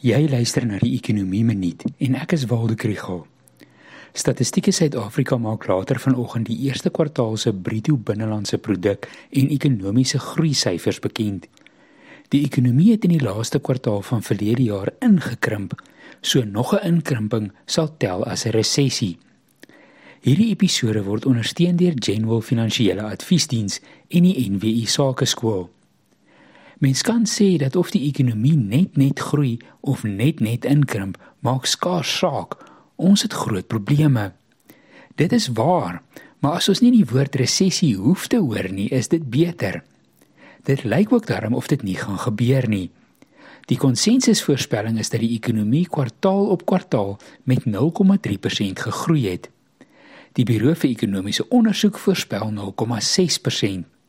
Jy luister na die Ekonomie Minuut en ek is Waldo Krugel. Statistieke Suid-Afrika maak later vanoggend die eerste kwartaal se bruto binnelandse produk en ekonomiese groei syfers bekend. Die ekonomie het in die laaste kwartaal van verlede jaar ingekrimp, so nog 'n inkrimping sal tel as 'n resessie. Hierdie episode word ondersteun deur General Finansiële Adviesdiens en die NWI Sakeskool. Mens kan sê dat of die ekonomie net net groei of net net inkrimp, maak skaars saak. Ons het groot probleme. Dit is waar, maar as ons nie die woord resessie hoef te hoor nie, is dit beter. Dit lyk ook daarom of dit nie gaan gebeur nie. Die konsensusvoorspelling is dat die ekonomie kwartaal op kwartaal met 0,3% gegroei het. Die Buro vir Ekonomiese Onderzoek voorspel 0,6%.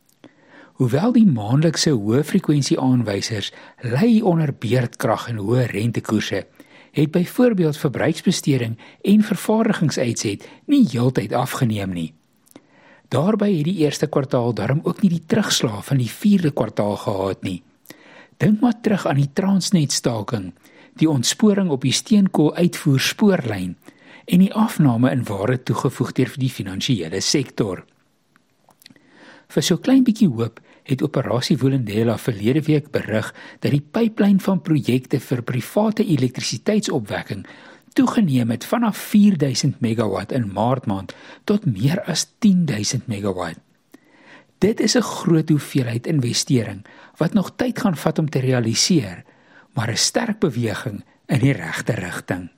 Hoewel die maandelikse hoë frekwensie aanwysers lei onder beerdkrag en hoë rentekoerse, het byvoorbeeld verbruiksbesteding en vervaardigingsuitset nie heeltyd afgeneem nie. Daarby het die eerste kwartaal darm ook nie die terugslag van die vierde kwartaal gehad nie. Dink maar terug aan die Transnet staking, die ontsporing op die steenkool uitvoer spoorlyn en die afname in ware toegevoeg deur die finansiële sektor. Vir so klein bietjie hoop het Operasie Vulindela verlede week berig dat die pyplyn van projekte vir private elektrisiteitsopwekking toegeneem het vanaf 4000 megawatt in Maart maand tot meer as 10000 megawatt. Dit is 'n groot hoeveelheid investering wat nog tyd gaan vat om te realiseer, maar 'n sterk beweging in die regte rigting.